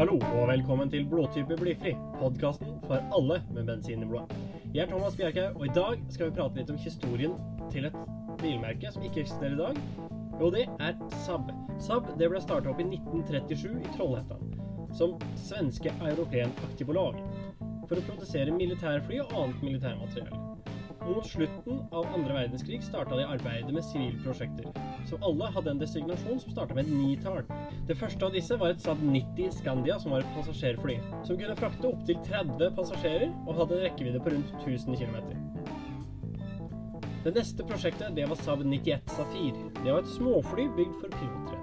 Hallo og velkommen til Blodtype blyfri, podkasten for alle med bensin i blodet. Jeg er Thomas Bjerkhaug, og i dag skal vi prate litt om historien til et bilmerke som ikke eksisterer i dag. Og det er Saab. Saab ble starta opp i 1937 i Trollhättan som svenske European Aktibolag for å produsere militærfly og annet militærmateriell. Og mot slutten av andre verdenskrig starta de arbeidet med sivilprosjekter, som alle hadde en designasjon som starta med et nitall. Det første av disse var et Saab 90 Scandia, som var et passasjerfly, som kunne frakte opptil 30 passasjerer og hadde en rekkevidde på rundt 1000 km. Det neste prosjektet det var Saab 91 Safir. Det var et småfly bygd for pilottrening.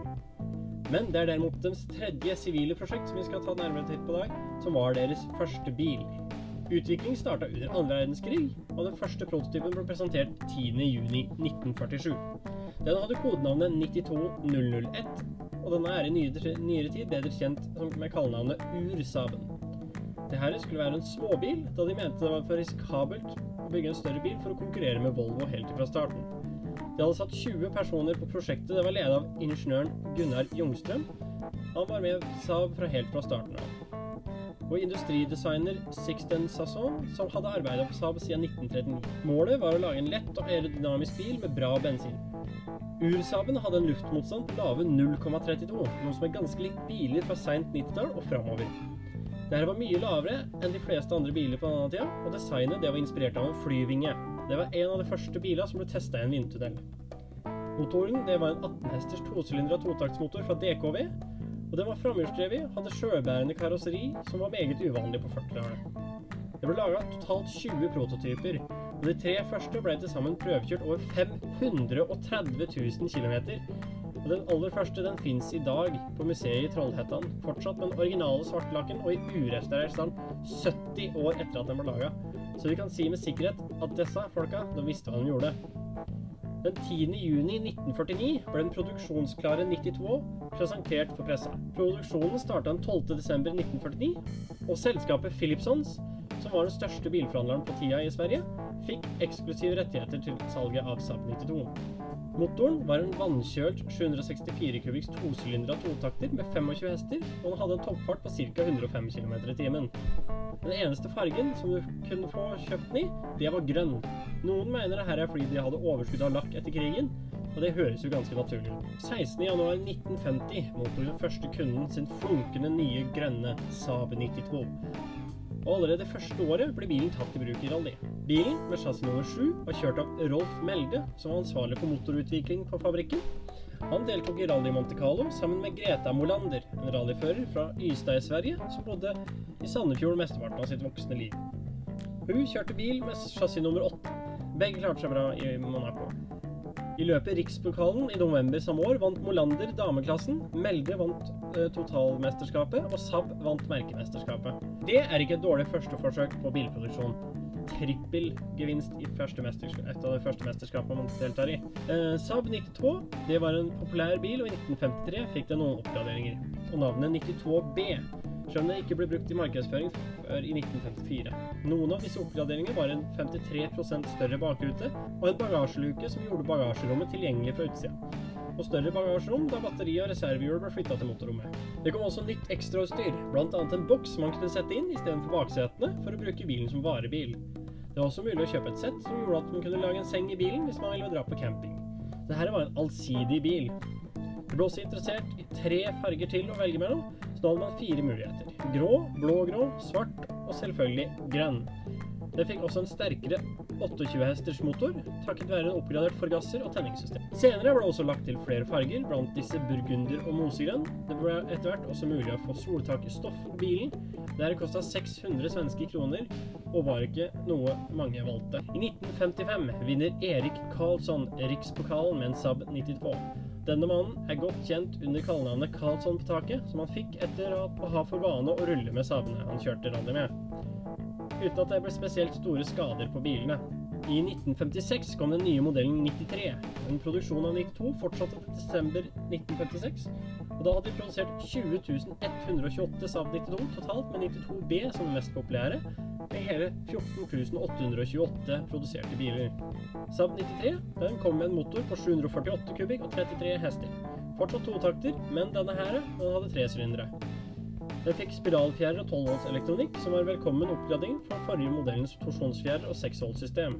Men det er derimot deres tredje sivile prosjekt som vi skal ta nærmere titt på i dag, som var deres første bil. Utvikling starta under andre verdenskrig, og den første prototypen ble presentert 10.6.1947. Den hadde kodenavnet 92001, og denne er i nyere, tid bedre kjent med kallenavnet Ursaben. Dette skulle være en småbil, da de mente det var for risikabelt å bygge en større bil for å konkurrere med Volvo helt fra starten. De hadde satt 20 personer på prosjektet. Det var ledet av ingeniøren Gunnar Jungstrøm. Han var med Saab fra helt fra starten av. Og industridesigner Sixten Sasson, som hadde arbeidet på Saab siden 1939. Målet var å lage en lett og aerodynamisk bil med bra bensin. Ursaben hadde en luftmotstand på lave 0,32, noe som er ganske likt biler fra seint 90-tall og framover. Dette var mye lavere enn de fleste andre biler på denne tida, og designet var inspirert av en flyvinge. Det var en av de første bilene som ble testa i en vindtunnel. Motoren var en 18 hesters tosylindra totaktsmotor fra DKV, og den var framhjulsdrevet, hadde sjøbærende karosseri, som var meget uvanlig på 40-tallet. Det ble laga totalt 20 prototyper, og de tre første ble til sammen prøvekjørt over 530 000 km. Og den aller første den fins i dag på museet i Trollhättan, fortsatt med den originale svartlakken og i urestaurert stand 70 år etter at den ble laga. Så vi kan si med sikkerhet at disse folka de visste hva de gjorde. Den 10. juni 1949 ble den produksjonsklare 92 presentert for pressa. Produksjonen starta den 12. desember 1949, og selskapet Philipsons, som var den største bilforhandleren på tida i Sverige, fikk eksklusive rettigheter til salget av Saab 92. Motoren var en vannkjølt 764 kubiks tosylindra totakter med 25 hester, og den hadde en toppfart på ca. 105 km i timen. Den eneste fargen som du kunne få kjøpt den i, det var grønn. Noen mener det her er fordi de hadde overskudd av lakk etter krigen, og det høres jo ganske naturlig ut. 16.1.1950 mottok den første kunden sin flunkende nye grønne Saab 92. Og allerede første året ble bilen tatt i bruk i rally. Bilen, med chassis nummer 7, var kjørt av Rolf Melde, som var ansvarlig for motorutvikling på fabrikken. Han deltok i Rally Monte Carlo sammen med Greta Molander, en rallyfører fra Ystad i Sverige, som bodde i Sandefjord mesteparten av sitt voksne liv. Hun kjørte bil med chassis nummer 8. Begge klarte seg bra i Monaco. I løpet Rikspokalen i november samme år vant Molander dameklassen, Melde vant eh, totalmesterskapet, og Saab vant merkemesterskapet. Det er ikke et dårlig førsteforsøk på bilproduksjon. Trippelgevinst i et av de første mesterskapene man deltar i. Eh, Saab 92 det var en populær bil, og i 1953 fikk det noen oppgraderinger. Og navnet 92B det ikke ble brukt i markedsføring før i 1954. Noen av disse oppgraderingene var en 53% større bakrute og en bagasjeluke som gjorde bagasjerommet tilgjengelig fra utsida. Og større bagasjerom da batteri og reservehjul ble flytta til motorrommet. Det kom også nytt ekstrautstyr, bl.a. en boks man kunne sette inn istedenfor baksetene for å bruke bilen som varebil. Det var også mulig å kjøpe et sett som gjorde at man kunne lage en seng i bilen hvis man ville dra på camping. Dette var en allsidig bil. Det ble også interessert i tre farger til å velge mellom, da man fire muligheter. Grå, blå-grå, svart og selvfølgelig grønn. Det fikk også en sterkere 28 hesters motor, takket være en oppgradert forgasser og tenningssystem. Senere ble det også lagt til flere farger, blant disse burgunder og mosegrønn. Det ble etter hvert også mulig å få soltak i stoff på bilen. Dette kosta 600 svenske kroner, og var ikke noe mange valgte. I 1955 vinner Erik Karlsson Rikspokalen med en Saab 92. Denne mannen er godt kjent under kallenavnet Karlsson på taket, som han fikk etter å ha for vane å rulle med sabene han kjørte rally med. Uten at det ble spesielt store skader på bilene. I 1956 kom den nye modellen 93. En produksjon av 92 fortsatte til desember 1956, og da hadde de produsert 20 128 Saab 92 totalt, med 92B som den mest populære, med hele 14 828 produserte biler. Saab 93 den kom med en motor på 748 kubikk og 33 hester. Fortsatt totakter, men denne her den hadde tre sylindere. Den fikk spiralfjærer og 12 volts elektronikk, som var velkommen oppgradering fra forrige modellens torsjonsfjærer og 6 volts system.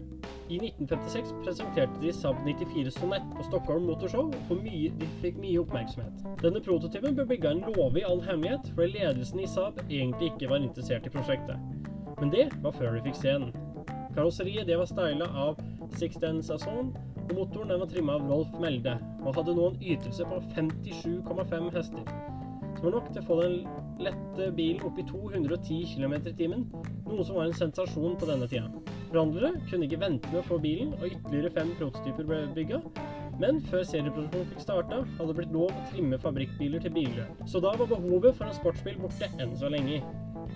I 1956 presenterte de Saab 94 Sonett på Stockholm Motorshow, og mye, de fikk mye oppmerksomhet. Denne prototypen ble bygga en låve i all hemmelighet, fordi ledelsen i Saab egentlig ikke var interessert i prosjektet. Men det var før de fikk se den. Karosseriet var styla av Sixten Sasson, og motoren var trimma av Rolf Melde, og hadde nå en ytelse på 57,5 hester som var nok til å få den lette bilen opp i 210 km i timen, noe som var en sensasjon på denne tida. Forhandlere kunne ikke vente med å få bilen, og ytterligere fem prototyper ble bygga. Men før serieproduksjonen fikk starta, hadde det blitt lov å trimme fabrikkbiler til biler. Så da var behovet for en sportsbil borte enn så lenge.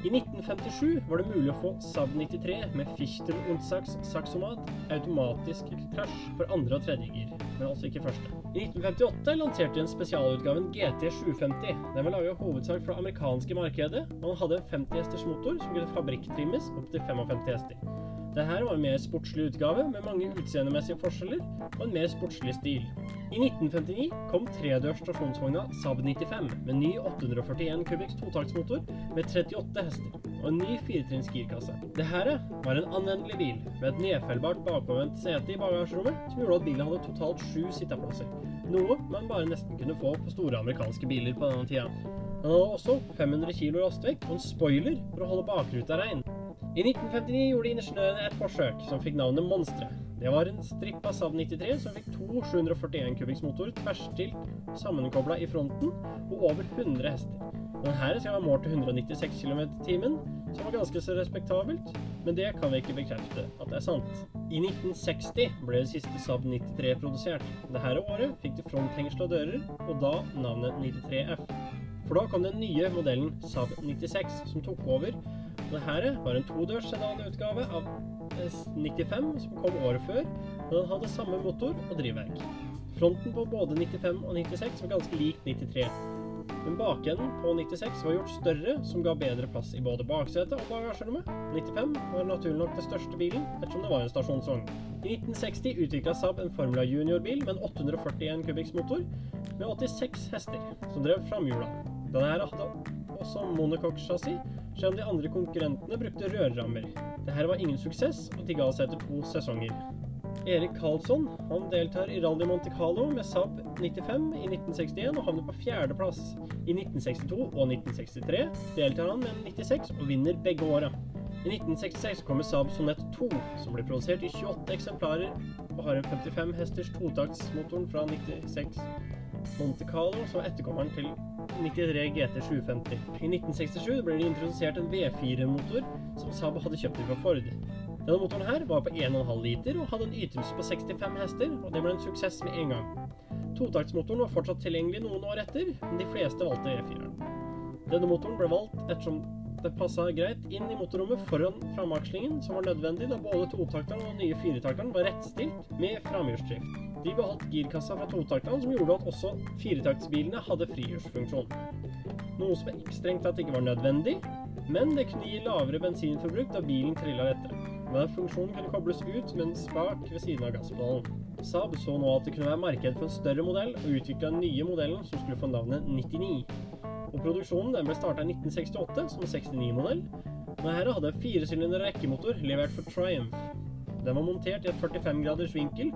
I 1957 var det mulig å få Saab 93 med Fichtel und Sachs saksomat automatisk crash for andre og tredje gir, men altså ikke første. I 1958 lanserte de en spesialutgaven GT 750. Den var laget hovedsak for det amerikanske markedet, og den hadde en 50 hesters motor som kunne fabrikktrimmes opp til 55 hester. Dette var en mer sportslig utgave, med mange utseendemessige forskjeller og en mer sportslig stil. I 1959 kom tredørs stasjonsvogna Saab 95 med ny 841 kubikks totaktsmotor med 38 hester og en ny firetrinns girkasse. Dette var en anvendelig bil med et nedfellbart bakovervendt sete i bagasjerommet som gjorde at bilen hadde totalt sju sitteplasser, noe man bare nesten kunne få på store amerikanske biler på denne tida. Den hadde også 500 kg lastvekt og en spoiler for å holde bakruta rein. I 1959 gjorde ingeniørene et forsøk som fikk navnet Monstre. Det var en strippa Saab 93 som fikk to 741 kubikks motor tverrstilt sammenkobla i fronten og over 100 hester. Denne skal være målt til 196 km i timen, som var ganske så respektabelt, men det kan vi ikke bekrefte at det er sant. I 1960 ble det siste Saab 93 produsert. Dette året fikk det fronthengsel og dører, og da navnet 93F. For da kom den nye modellen Saab 96, som tok over dette var en todørs sedanutgave av 95 som kom året før, Men den hadde samme motor og drivverk. Fronten på både 95 og 96 var ganske lik 93, men bakenden på 96 var gjort større, som ga bedre plass i både baksetet og bagasjerommet. 95 var naturlig nok den største bilen, ettersom det var en stasjonsvogn. I 1960 utvikla Saab en Formula Junior-bil med en 841 kubikks motor med 86 hester, som drev framhjula. Denne hadde også monocoque-chassis, selv om de andre konkurrentene brukte rørrammer. Dette var ingen suksess, og de ga seg etter to sesonger. Erik Karlsson han deltar i Rally Monte Carlo med Saab 95 i 1961 og havner på fjerdeplass. I 1962 og 1963 deltar han med en 96 og vinner begge åra. I 1966 kommer Saab Sonett 2, som blir produsert i 28 eksemplarer og har en 55 hesters totaktsmotoren fra 96 Monte Carlo, som er etterkommeren til 93 GT 750. I 1967 ble det introdusert en V4-motor som Saab hadde kjøpt fra Ford. Denne motoren her var på 1,5 liter og hadde en ytelse på 65 hester, og det ble en suksess med en gang. Totaktsmotoren var fortsatt tilgjengelig noen år etter, men de fleste valgte E4-en. Denne motoren ble valgt ettersom det passa greit inn i motorrommet foran framakslingen, som var nødvendig da både totakteren og den nye firetakteren var rettstilt med framhjulsdrift. De beholdt girkassa fra totakteren, som gjorde at også firetaktsbilene hadde frihjulsfunksjon. Noe som strengt tatt ikke var nødvendig, men det kunne gi lavere bensinforbruk da bilen trilla lettere. Men funksjonen kunne kobles ut med en spak ved siden av gasspedalen. Saab så nå at det kunne være marked for en større modell, og utvikla den nye modellen som skulle få navnet 99. Og Produksjonen ble starta i 1968 som 69-modell. Denne hadde firesylinder rekkemotor levert for Triumph. Den var montert i et 45 graders vinkel,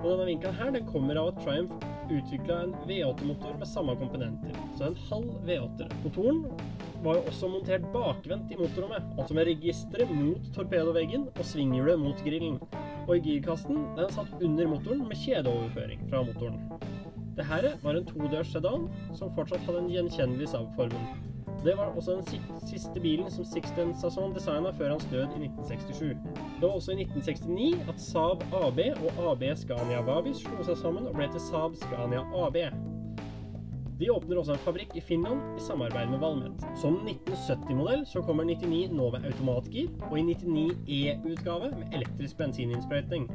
og denne vinkelen her den kommer av at Triumph utvikla en V8-motor med samme komponenter, så en halv V8. Motoren var jo også montert bakvendt i motorrommet, altså med registeret mot torpedoveggen og svinghjulet mot grillen. Og i girkassen den satt under motoren med kjedeoverføring fra motoren. Dette var en todørs sedan som fortsatt hadde en gjenkjennelig Saab-formen. Det var også den siste bilen som Sixten Sasson designa før hans død i 1967. Det var også i 1969 at Saab AB og AB Scania Vavis slo seg sammen og ble til Saab Scania AB. De åpner også en fabrikk i Finland i samarbeid med Valmet. Som 1970-modell så kommer 99 nå med automatgir, og i 99 E-utgave med elektrisk bensininnsprøytning.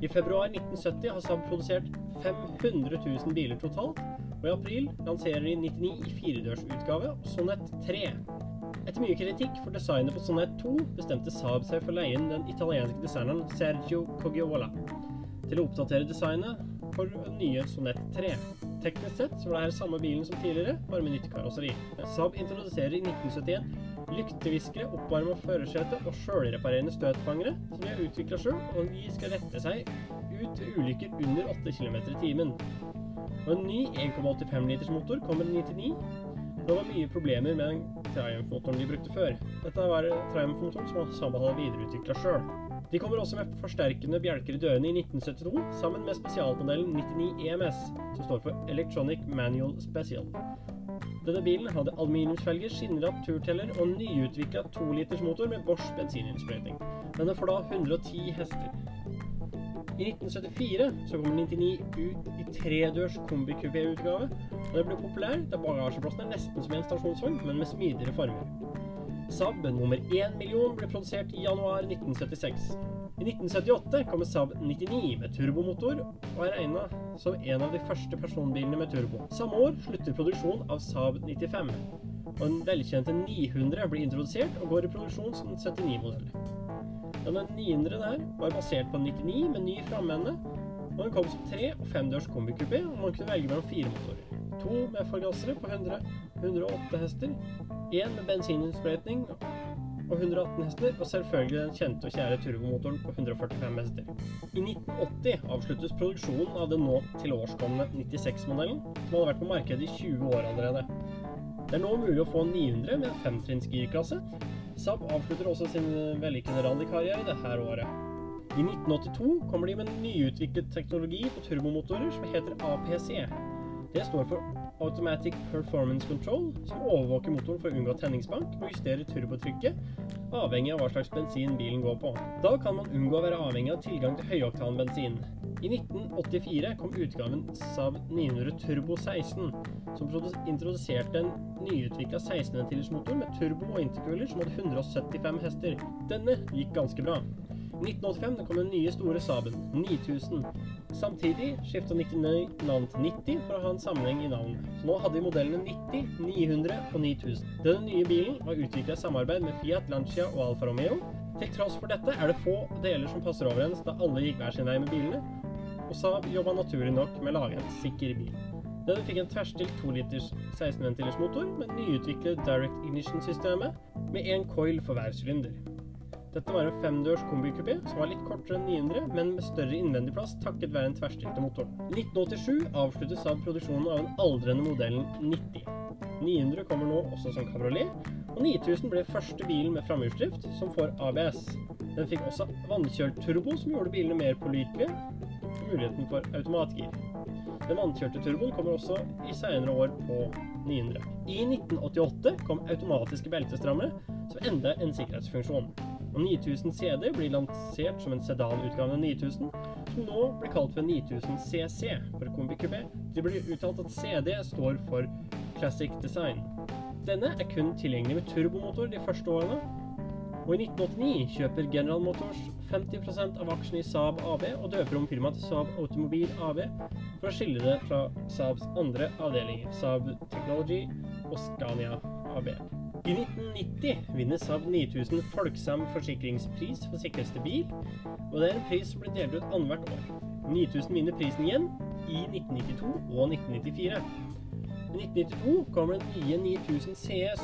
I februar 1970 har Saab produsert 500 000 biler totalt, og i april lanserer de 99 i firedørsutgave Sonett 3. Etter mye kritikk for designet på Sonett 2 bestemte Saab seg for å leie inn den italienske designeren Sergio Coggiola til å oppdatere designet for nye Sonett 3. Teknisk sett så var det her samme bilen som tidligere, bare med nytt karosseri. Saab introduserer i 1971 lykteviskere, oppvarma førersete og sjølreparerende støtfangere som de har utvikla sjøl, og de skal rette seg ut ulykker under 8 km i timen. Og en ny 1,85 liters motor kommer i 99. Det var mye problemer med den Triumph-motoren de brukte før. Dette var Triumph-motoren som Saab hadde videreutvikla sjøl. De kommer også med forsterkende bjelker i dørene i 1972, sammen med spesialmodellen 99 EMS, som står for Electronic Manual Special. Denne bilen hadde aluminiumsfelger, skinnratt turteller og nyutvikla 2-liters motor med Bosch bensininnsprøyting. Denne får da 110 hester. I 1974 så kommer 99 ut i tredørs kombikupé-utgave, og det ble populær da bagasjeplassen er nesten som en stasjonsvogn, men med smidigere former. Saab nummer 1 million ble produsert i januar 1976. I 1978 kommer Saab 99 med turbomotor, og er regna som en av de første personbilene med turbo. Samme år slutter produksjonen av Saab 95, og den velkjente 900 blir introdusert og går i produksjon som 79-modell. Denne 900 der var basert på 99 med ny framende, og den kom som tre- og femdørs kombikupé, og man kunne velge mellom fire motorer. To med forgassere på 100, 108 hester, én med bensininnsprøytning og 118 hester, og selvfølgelig den kjente og kjære turbomotoren på 145 hester. I 1980 avsluttes produksjonen av den nå tilårskomne 96-modellen, som hadde vært på markedet i 20 år allerede. Det er nå mulig å få en 900 med femtrinns girklasse. Saab avslutter også sin vellykkede rallykarriere dette året. I 1982 kommer de med en nyutviklet teknologi på turbomotorer som heter APC. Det står for Automatic Performance Control, som overvåker motoren for å unngå tenningsbank og justerer turbotrykket, avhengig av hva slags bensin bilen går på. Da kan man unngå å være avhengig av tilgang til høyoktan bensin. I 1984 kom utgaven Saab 900 Turbo 16, som introduserte en nyutvikla 16-ventilersmotor med turbo og intercooler som hadde 175 hester. Denne gikk ganske bra. I 1985 kom den nye store Saaben, 9000. Samtidig skifta 99 navn til 90 for å ha en sammenheng i navnet. Så nå hadde vi modellene 90, 900 og 9000. Denne nye bilen var utvikla i samarbeid med Fiat, Lancia og Alfa Romeo. Til tross for dette er det få deler som passer overens, da alle gikk hver sin vei med bilene, og Saab jobba naturlig nok med å lage en sikker bil. Denne fikk en tverrstilt 2 liters 16-ventilers motor med nyutviklet Direct Ignition-systemet med én coil for hver sylinder. Dette var en femdørs kombikupé som var litt kortere enn 900, men med større innvendig plass takket være den tverrstilte motoren. 1987 avsluttet Saab produksjonen av den aldrende modellen 90. 900 kommer nå også som kabriolet, og 9000 ble første bilen med framhjulsdrift som får ABS. Den fikk også vannkjølt turbo, som gjorde bilene mer pålitelige, og muligheten for automatgir. Den vannkjørte turboen kommer også i senere år på 900. I 1988 kom automatiske beltestrammere som enda en sikkerhetsfunksjon. Og 9000 CD blir lansert som en sedanutgave av 9000, som nå blir kalt for 9000 CC for kombikupé. Det blir uttalt at CD står for Classic Design. Denne er kun tilgjengelig med turbomotor de første årene, og i 1989 kjøper General Motors 50% av aksjene i Saab AB og døper om firmaet til Saab Automobil AB for å skille det fra Saabs andre avdelinger, Saab Technology og Scania AB. I 1990 vinner Saab 9000 Folksam forsikringspris for sikreste bil, og det er en pris som blir delt ut annethvert år. 9000 vinner prisen igjen i 1992 og 1994. I 1992 kommer den nye 9000 CS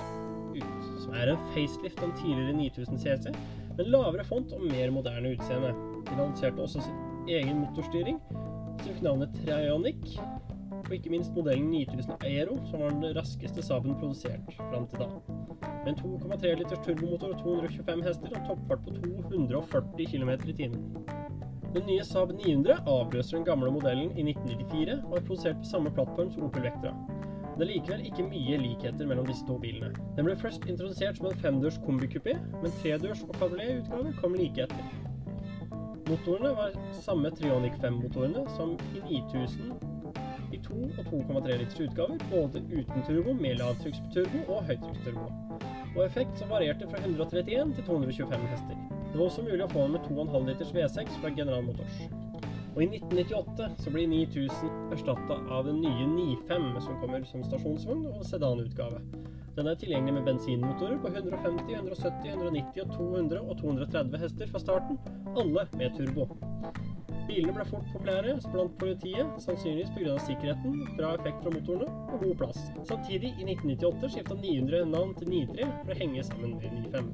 ut, som er en facelift av tidligere 9000 CC, med lavere font og mer moderne utseende. De lanserte også sin egen motorstyring, som fikk navnet Trionic, og ikke minst modellen 9000 Aero, som var den raskeste Saaben produsert fram til da. Med en 2,3 liters turbomotor og 225 hester og toppfart på 240 km i timen. Den nye Saab 900 avløser den gamle modellen i 1994 og er produsert på samme plattform som Opel Vectra. Det er likevel ikke mye likheter mellom disse to bilene. Den ble først introdusert som en femdørs kombikupé, men tredørs og kabriolet-utgave kom like etter. Motorene var samme Trionic 5-motorene som i 9000 i 2 og 2,3 liters utgaver, både uten turbo, med lavtrykksturbo og høytrykksturbo. Og effekt som varierte fra 131 til 225 hester. Det var også mulig å få den med 2,5 liters V6 fra General Motors. Og i 1998 så blir 9000 erstatta av den nye 95, som kommer som stasjonsvogn og sedanutgave. Den er tilgjengelig med bensinmotorer på 150, 170, 190 og 200 og 230 hester fra starten, alle med turbo. Bilene ble fort populære blant politiet, sannsynligvis pga. sikkerheten, bra effekt fra motorene og god plass. Samtidig, i 1998, skifta 900 navn til 93 for å henge sammen med 95,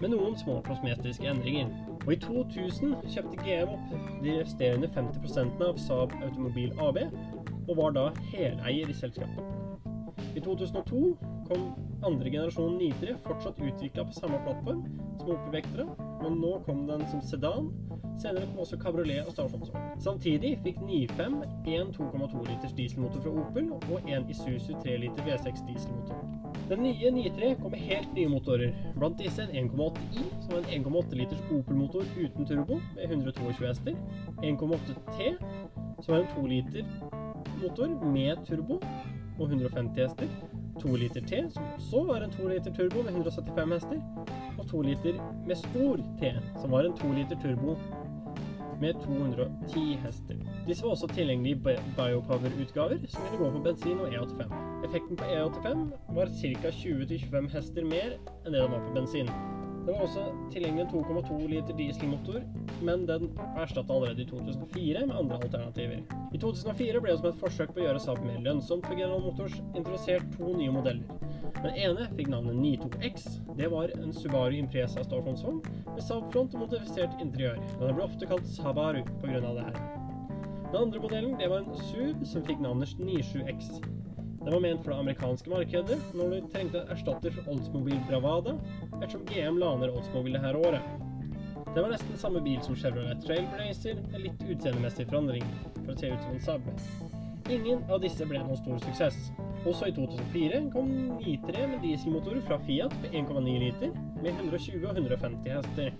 med noen små kosmetiske endringer. Og i 2000 kjøpte GM opp de resterende 50% av Saab Automobil AB, og var da heleier i selskapet. I 2002 kom andre generasjon 93 fortsatt utvikla på samme plattform som Opel Vectra, men nå kom den som sedan. Senere kom også kabriolet og stasjonsvogn. Samtidig fikk 95 en 2,2 liters dieselmotor fra Opel og en Isuzu 3 liter V6 dieselmotor. Den nye 93 kom med helt nye motorer. Blant disse en 1,8 i, som var en 1,8 liters Opel-motor uten turbo med 122 hester. 1,8 T, som var en 2 liter motor med turbo og 150 hester. 2 liter T, som også var en 2 liter turbo med 175 hester. Og 2 liter med stor T, som var en 2 liter turbo med 210 hester. Disse var også tilgjengelige i biopower-utgaver, som ville gå på bensin og E85. Effekten på E85 var ca. 20-25 hester mer enn det den var på bensin. Det var også tilgjengelig en 2,2 liter dieselmotor, men den erstatta allerede i 2004 med andre alternativer. I 2004 ble det som et forsøk på å gjøre Saab mer lønnsomt for General Motors introdusert to nye modeller. Den ene fikk navnet 92X. Det var en Subaru Impresa stasjonsvogn med Saab-front og modifisert interiør. Den ble ofte kalt Sabaru pga. det her. Den andre modellen det var en SUV som fikk navnet 97X. Den var ment for det amerikanske markedet, når du trengte erstatter for Oldsmobile Bravada, ettersom GM la ned Oldsmobile det året. Det var nesten samme bil som Chevrolet Trailblazer, med litt utseendemessig forandring, for å se ut som en Saab. Ingen av disse ble noen stor suksess. Også i 2004 kom 93 med dieselmotorer fra Fiat på 1,9 liter, med 120 og 150 hester.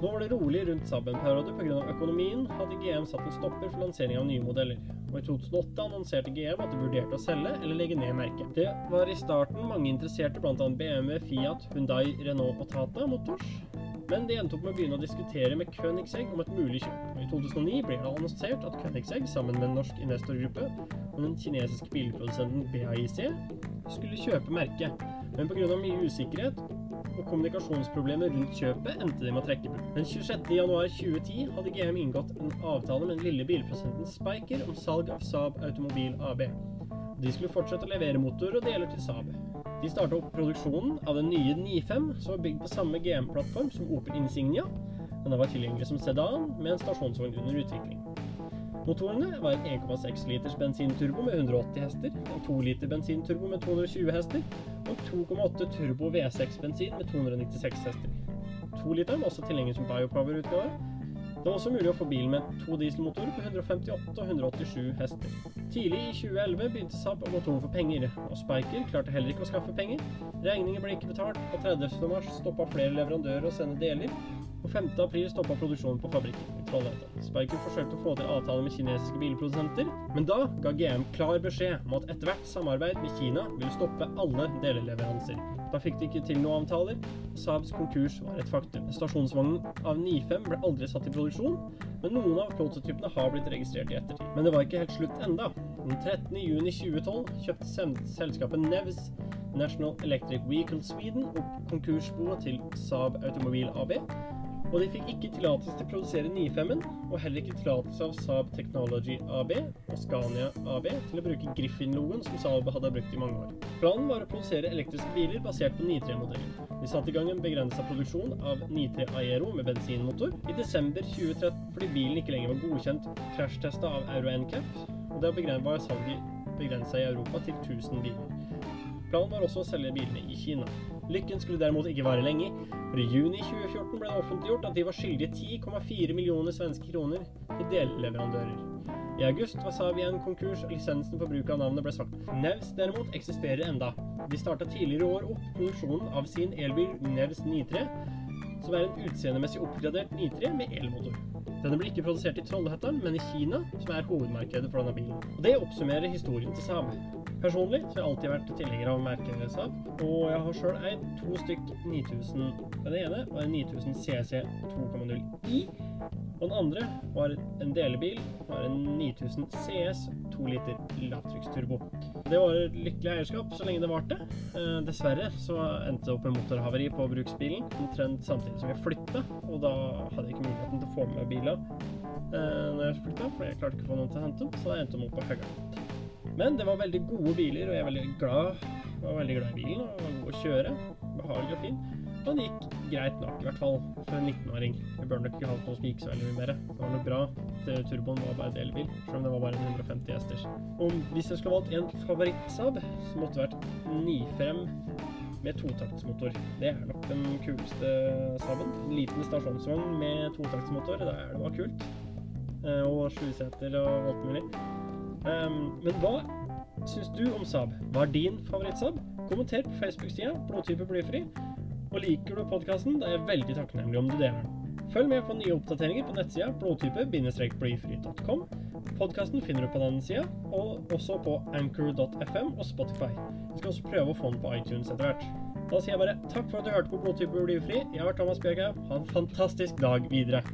Nå var det rolig rundt Saab en periode pga. økonomien, hadde GM satt en stopper for lansering av nye modeller. Og i 2008 annonserte GM at de vurderte å selge eller legge ned merket. Det var i starten mange interesserte, bl.a. BMW, Fiat, Hundai, Renault og Tata Motors. Men de endte opp med å begynne å diskutere med Königsegg om et mulig kjøp. I 2009 ble det annonsert at Königsegg, sammen med en norsk investorgruppe og den kinesiske bilprodusenten BAIC, skulle kjøpe merket. Men pga. mye usikkerhet og kommunikasjonsproblemer rundt kjøpet endte de med å trekke ut. Den 26.1.2010 hadde GM inngått en avtale med den lille bilprodusenten Spiker om salg av Saab Automobil AB. De skulle fortsette å levere motor og deler til Saab. De starta opp produksjonen av den nye 95, som var bygd på samme GM-plattform som Opel Insignia. Denne var tilgjengelig som sedan, med en stasjonsvogn under utvikling. Motorene var en 1,6 liters bensinturbo med 180 hester, en 2 liter bensinturbo med 220 hester og 2,8 turbo V6 bensin med 296 hester. 2-literen var også tilgjengelig som biopower-utgave. Det var også mulig å få bilen med to dieselmotorer på 158 og 187 hester. Tidlig i 2011 begynte Saab å gå tom for penger, og Spiker klarte heller ikke å skaffe penger. Regninger ble ikke betalt, og 30. mars stoppa flere leverandører å sende deler, og 5. april stoppa produksjonen på fabrikken. Spiker forsøkte å få til avtale med kinesiske bilprodusenter, men da ga GM klar beskjed om at ethvert samarbeid med Kina ville stoppe alle deleleveranser. Da fikk de ikke til noen avtaler, og Saabs konkurs var et faktum. Stasjonsvognen av 95 ble aldri satt i produksjon, men noen av prototypene har blitt registrert i ettertid. Men det var ikke helt slutt enda. Den 13.6.2012 kjøpte selskapet Nevs National Electric Vehicle Sweden opp konkursboet til Saab Automobil AB, og de fikk ikke tillatelse til å produsere 95-en, og heller ikke tillatelse av Saab Technology AB og Scania AB til å bruke Griffin-logoen som Saab hadde brukt i mange år. Planen var å produsere elektriske biler basert på 93-modellen. De satte i gang en begrensa produksjon av 93 Aero med bensinmotor i desember 2013 fordi bilen ikke lenger var godkjent krasjtesta av Euro NCAP, og det var salget begrensa i Europa til 1000 biler. Planen var også å selge bilene i Kina. Lykken skulle derimot ikke vare lenge, for i juni 2014 ble det offentliggjort at de var skyldige 10,4 millioner svenske kroner til delleverandører. I august var Saab konkurs, og lisensen for bruk av navnet ble sagt. Nevs derimot eksisterer enda. De starta tidligere i år opp produksjonen av sin elbil Nevs 93, som er en utseendemessig oppgradert 93 med elmotor. Denne blir ikke produsert i Trollhättan, men i Kina, som er hovedmarkedet for denne bilen. Og Det oppsummerer historien til Saab. Personlig så har jeg alltid vært tilhenger av merket Saab, og jeg har sjøl eid to stykk 9000. Den ene var en 9000 CC 2,0i, og den andre var en delebil. var en 9000 CS 2 liter lavtrykksturbo. Det var lykkelig eierskap så lenge det varte. Eh, dessverre så endte det opp med motorhavari på bruksbilen omtrent samtidig som jeg flytta, og da hadde jeg ikke muligheten til å få med bilen eh, når jeg flytta, for jeg klarte ikke å få noen til å hente dem, så da endte de opp på Høgern. Men det var veldig gode biler, og jeg er veldig glad, var veldig glad i bilen. og var god å kjøre, behagelig og fin. Og den gikk greit nok, i hvert fall for en 19-åring. Vi bør nok ikke ha noe som gikk så veldig mye mer. Det var nok bra. Det, turboen var bare delbil, selv om det var bare en 150 hesters. Og hvis jeg skulle valgt en favoritt-Saab, så måtte det vært 95 med totaktsmotor. Det er nok den kuleste Saaben. En liten stasjonsvogn med totaktsmotor, det var kult. og og sjuseter og alt mulig. Um, men hva syns du om Saab? Hva er din favoritt-Saab? Kommenter på Facebook-sida Blodtype blyfri. Og liker du podkasten, er jeg veldig takknemlig om du deler den. Følg med på nye oppdateringer på nettsida blodtype-blyfri.com. Podkasten finner du på den sida, og også på anchor.fm og Spotify. Vi skal også prøve å få den på iTunes etter hvert. Da sier jeg bare takk for at du hørte på Blodtype blyfri. Jeg har vært Thomas Bjørkhaug. Ha en fantastisk dag videre.